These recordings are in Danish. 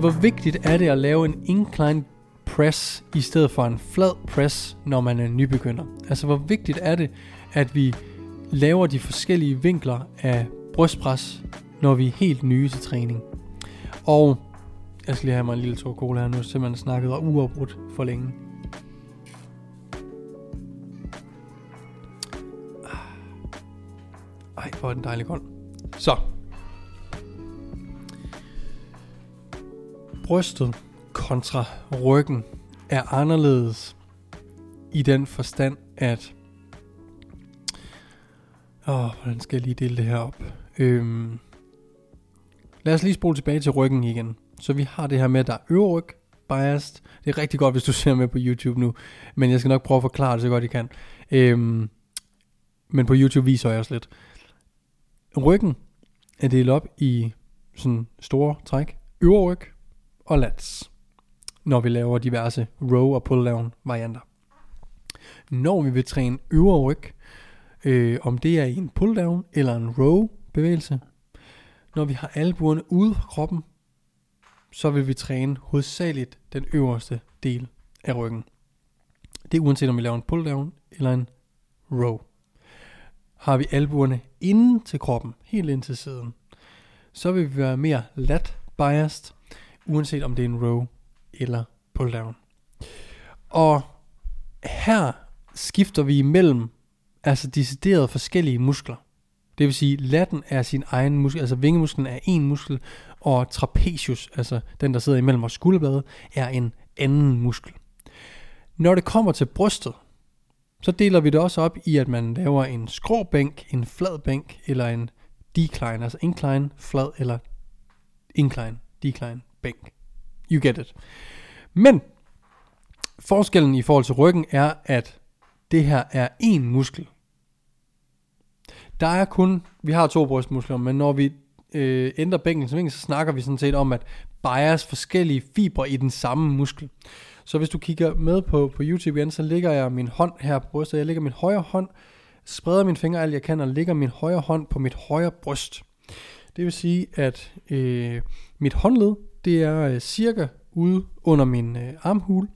Hvor vigtigt er det at lave en incline press i stedet for en flad press, når man er nybegynder? Altså, hvor vigtigt er det, at vi laver de forskellige vinkler af brystpres, når vi er helt nye til træning? Og jeg skal lige have mig en lille tår cola her nu, man snakket og uafbrudt for længe. Ah. Ej, hvor er den dejlig kold. Så. Brystet kontra ryggen er anderledes i den forstand, at... Åh, hvordan skal jeg lige dele det her op? Øhm, lad os lige spole tilbage til ryggen igen. Så vi har det her med, at der er øverryg, biased. Det er rigtig godt, hvis du ser med på YouTube nu. Men jeg skal nok prøve at forklare det så godt jeg kan. Øhm, men på YouTube viser jeg også lidt. Ryggen er delt op i sådan store træk. Øverryg og lats. Når vi laver diverse row og pull down varianter. Når vi vil træne øvre ryg, øh, om det er i en pull down eller en row bevægelse, når vi har albuerne ude fra kroppen, så vil vi træne hovedsageligt den øverste del af ryggen. Det er uanset om vi laver en pull down eller en row. Har vi albuerne inden til kroppen, helt ind til siden, så vil vi være mere lat biased, uanset om det er en row eller pull down. Og her skifter vi imellem altså decideret forskellige muskler. Det vil sige, latten er sin egen muskel, altså vingemusklen er en muskel, og trapezius, altså den, der sidder imellem vores skulderblade, er en anden muskel. Når det kommer til brystet, så deler vi det også op i, at man laver en skråbænk, en flad bænk, eller en decline, altså incline, flad, eller incline, decline, bænk. You get it. Men forskellen i forhold til ryggen er, at det her er én muskel. Der er kun, vi har to brystmuskler, men når vi øh, ændrer bænken vinkel, så snakker vi sådan set om, at bias forskellige fibre i den samme muskel. Så hvis du kigger med på, på YouTube igen, så ligger jeg min hånd her på brystet. Jeg lægger min højre hånd, spreder min fingre alt jeg kan, og lægger min højre hånd på mit højre bryst. Det vil sige, at øh, mit håndled, det er øh, cirka ude under min øh, armhule,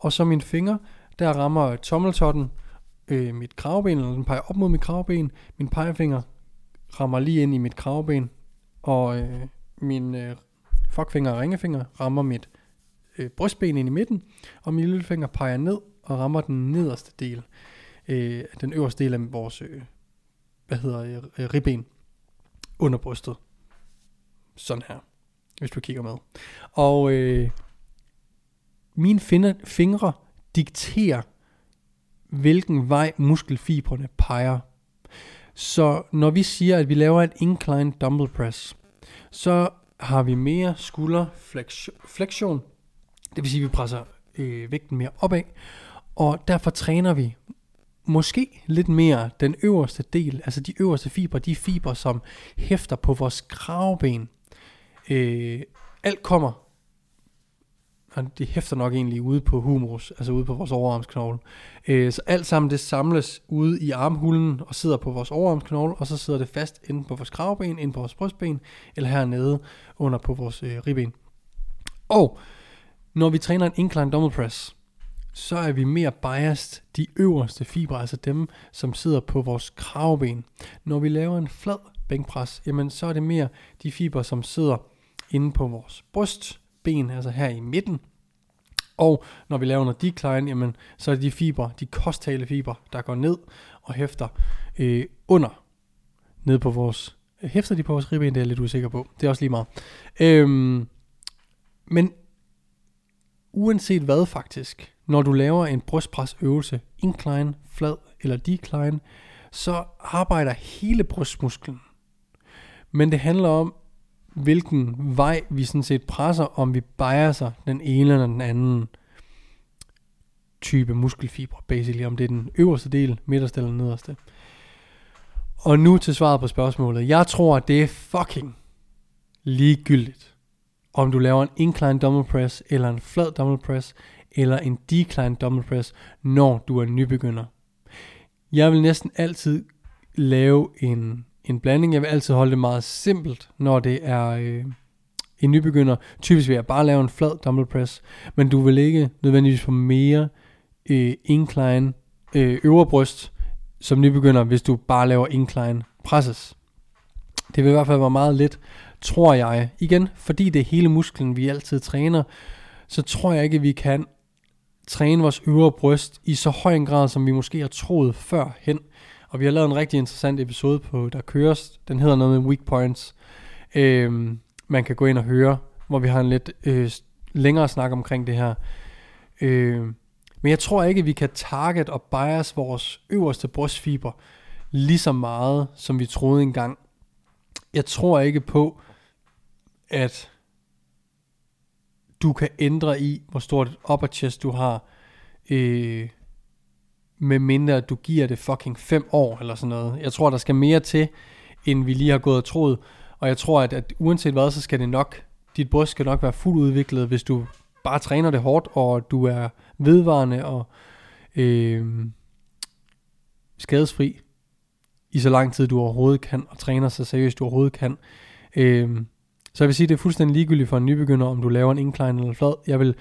og så min finger, der rammer tommeltotten øh, mit kravben, eller den peger op mod mit kravben. Min pegefinger rammer lige ind i mit kravben, og øh, min øh, fuckfinger og ringefinger rammer mit øh, brystben ind i midten, og min lillefinger peger ned og rammer den nederste del, øh, den øverste del af vores, øh, hvad hedder øh, ribben under brystet. Sådan her, hvis du kigger med. Og øh, mine fingre dikterer, hvilken vej muskelfibrene peger. Så når vi siger, at vi laver et incline dumbbell press, så har vi mere skulderflektion. Det vil sige, at vi presser øh, vægten mere opad. Og derfor træner vi måske lidt mere den øverste del, altså de øverste fibre, de fibre, som hæfter på vores kravben. Øh, alt kommer og det hæfter nok egentlig ude på humerus, altså ude på vores overarmsknogle. Øh, så alt sammen det samles ude i armhulen og sidder på vores overarmsknogle, og så sidder det fast inde på vores kravben, inde på vores brystben, eller hernede under på vores øh, ribben. Og når vi træner en incline dumbbell press, så er vi mere biased de øverste fibre, altså dem, som sidder på vores kravben. Når vi laver en flad bænkpres, jamen så er det mere de fibre, som sidder inde på vores brystben, altså her i midten. Og når vi laver noget decline, jamen, så er det de fibre, de kostale fibre, der går ned og hæfter øh, under, ned på vores, øh, hæfter de på vores ribben, det er jeg lidt usikker på. Det er også lige meget. Øhm, men uanset hvad faktisk, når du laver en brystpresøvelse, incline, flad eller decline, så arbejder hele brystmusklen. Men det handler om, hvilken vej vi sådan set presser, om vi biaser den ene eller den anden type muskelfibre, basically, om det er den øverste del, midterste eller nederste. Og nu til svaret på spørgsmålet. Jeg tror, at det er fucking ligegyldigt, om du laver en incline dumbbell press, eller en flad dumbbell press, eller en decline dumbbell press, når du er nybegynder. Jeg vil næsten altid lave en en blanding. Jeg vil altid holde det meget simpelt, når det er, øh, en nybegynder, typisk vil jeg bare lave en flad dumbbell press, men du vil ikke nødvendigvis få mere øh, incline øh, øvre bryst som nybegynder, hvis du bare laver incline presses. Det vil i hvert fald være meget let, tror jeg. Igen, fordi det er hele musklen, vi altid træner, så tror jeg ikke, at vi kan træne vores øvre bryst i så høj en grad, som vi måske har troet førhen. Og vi har lavet en rigtig interessant episode på, der køres. Den hedder noget med weak points. Øhm, man kan gå ind og høre, hvor vi har en lidt øh, længere snak omkring det her. Øh, men jeg tror ikke, at vi kan target og bias vores øverste brystfiber lige så meget, som vi troede engang. Jeg tror ikke på, at du kan ændre i, hvor stort et upper chest du har, øh, med mindre at du giver det fucking 5 år eller sådan noget. Jeg tror, der skal mere til, end vi lige har gået og troet. Og jeg tror, at, at uanset hvad, så skal det nok, dit bryst skal nok være fuldt udviklet, hvis du bare træner det hårdt, og du er vedvarende og øh, skadesfri i så lang tid du overhovedet kan, og træner så seriøst du overhovedet kan. Øh, så jeg vil sige, det er fuldstændig ligegyldigt for en nybegynder, om du laver en incline eller flad. Jeg vil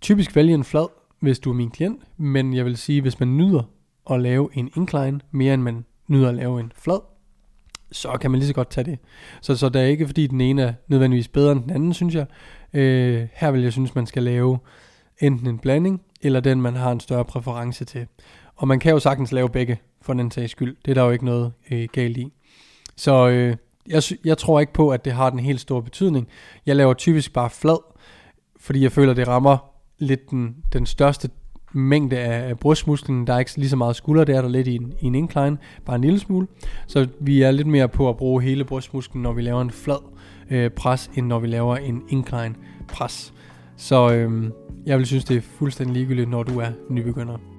typisk vælge en flad, hvis du er min klient, men jeg vil sige, hvis man nyder at lave en incline, mere end man nyder at lave en flad, så kan man lige så godt tage det. Så, så det er ikke fordi den ene er nødvendigvis bedre end den anden, synes jeg. Øh, her vil jeg synes, man skal lave enten en blanding, eller den man har en større præference til. Og man kan jo sagtens lave begge, for den sags skyld. Det er der jo ikke noget øh, galt i. Så øh, jeg, jeg tror ikke på, at det har den helt store betydning. Jeg laver typisk bare flad, fordi jeg føler, det rammer lidt den, den største mængde af brystmusklen. Der er ikke lige så meget skulder, det er der lidt i en, i en incline, bare en lille smule. Så vi er lidt mere på at bruge hele brystmusklen, når vi laver en flad øh, pres, end når vi laver en incline pres. Så øh, jeg vil synes, det er fuldstændig ligegyldigt, når du er nybegynder.